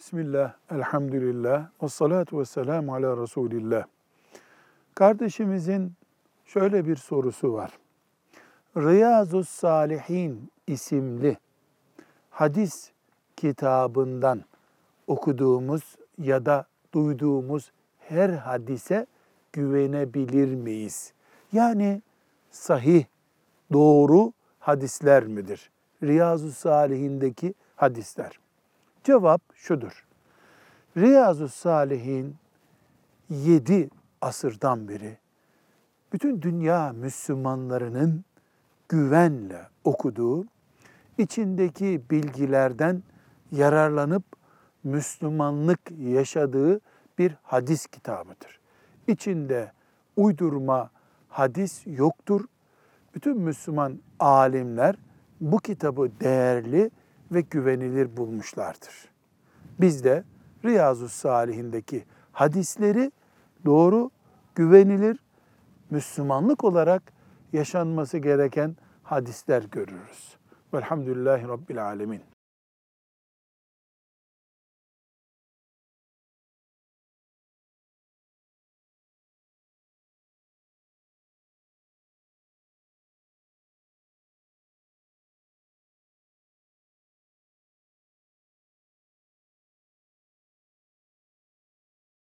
Bismillah, elhamdülillah, ve salatu ve selamu ala Resulillah. Kardeşimizin şöyle bir sorusu var. Riyazu Salihin isimli hadis kitabından okuduğumuz ya da duyduğumuz her hadise güvenebilir miyiz? Yani sahih, doğru hadisler midir? Riyazu Salihindeki hadisler. Cevap şudur. Riyazu Salihin yedi asırdan beri bütün dünya Müslümanlarının güvenle okuduğu, içindeki bilgilerden yararlanıp Müslümanlık yaşadığı bir hadis kitabıdır. İçinde uydurma hadis yoktur. Bütün Müslüman alimler bu kitabı değerli ve güvenilir bulmuşlardır. Biz de Riyazu Salihindeki hadisleri doğru, güvenilir, Müslümanlık olarak yaşanması gereken hadisler görürüz. Velhamdülillahi Rabbil Alemin.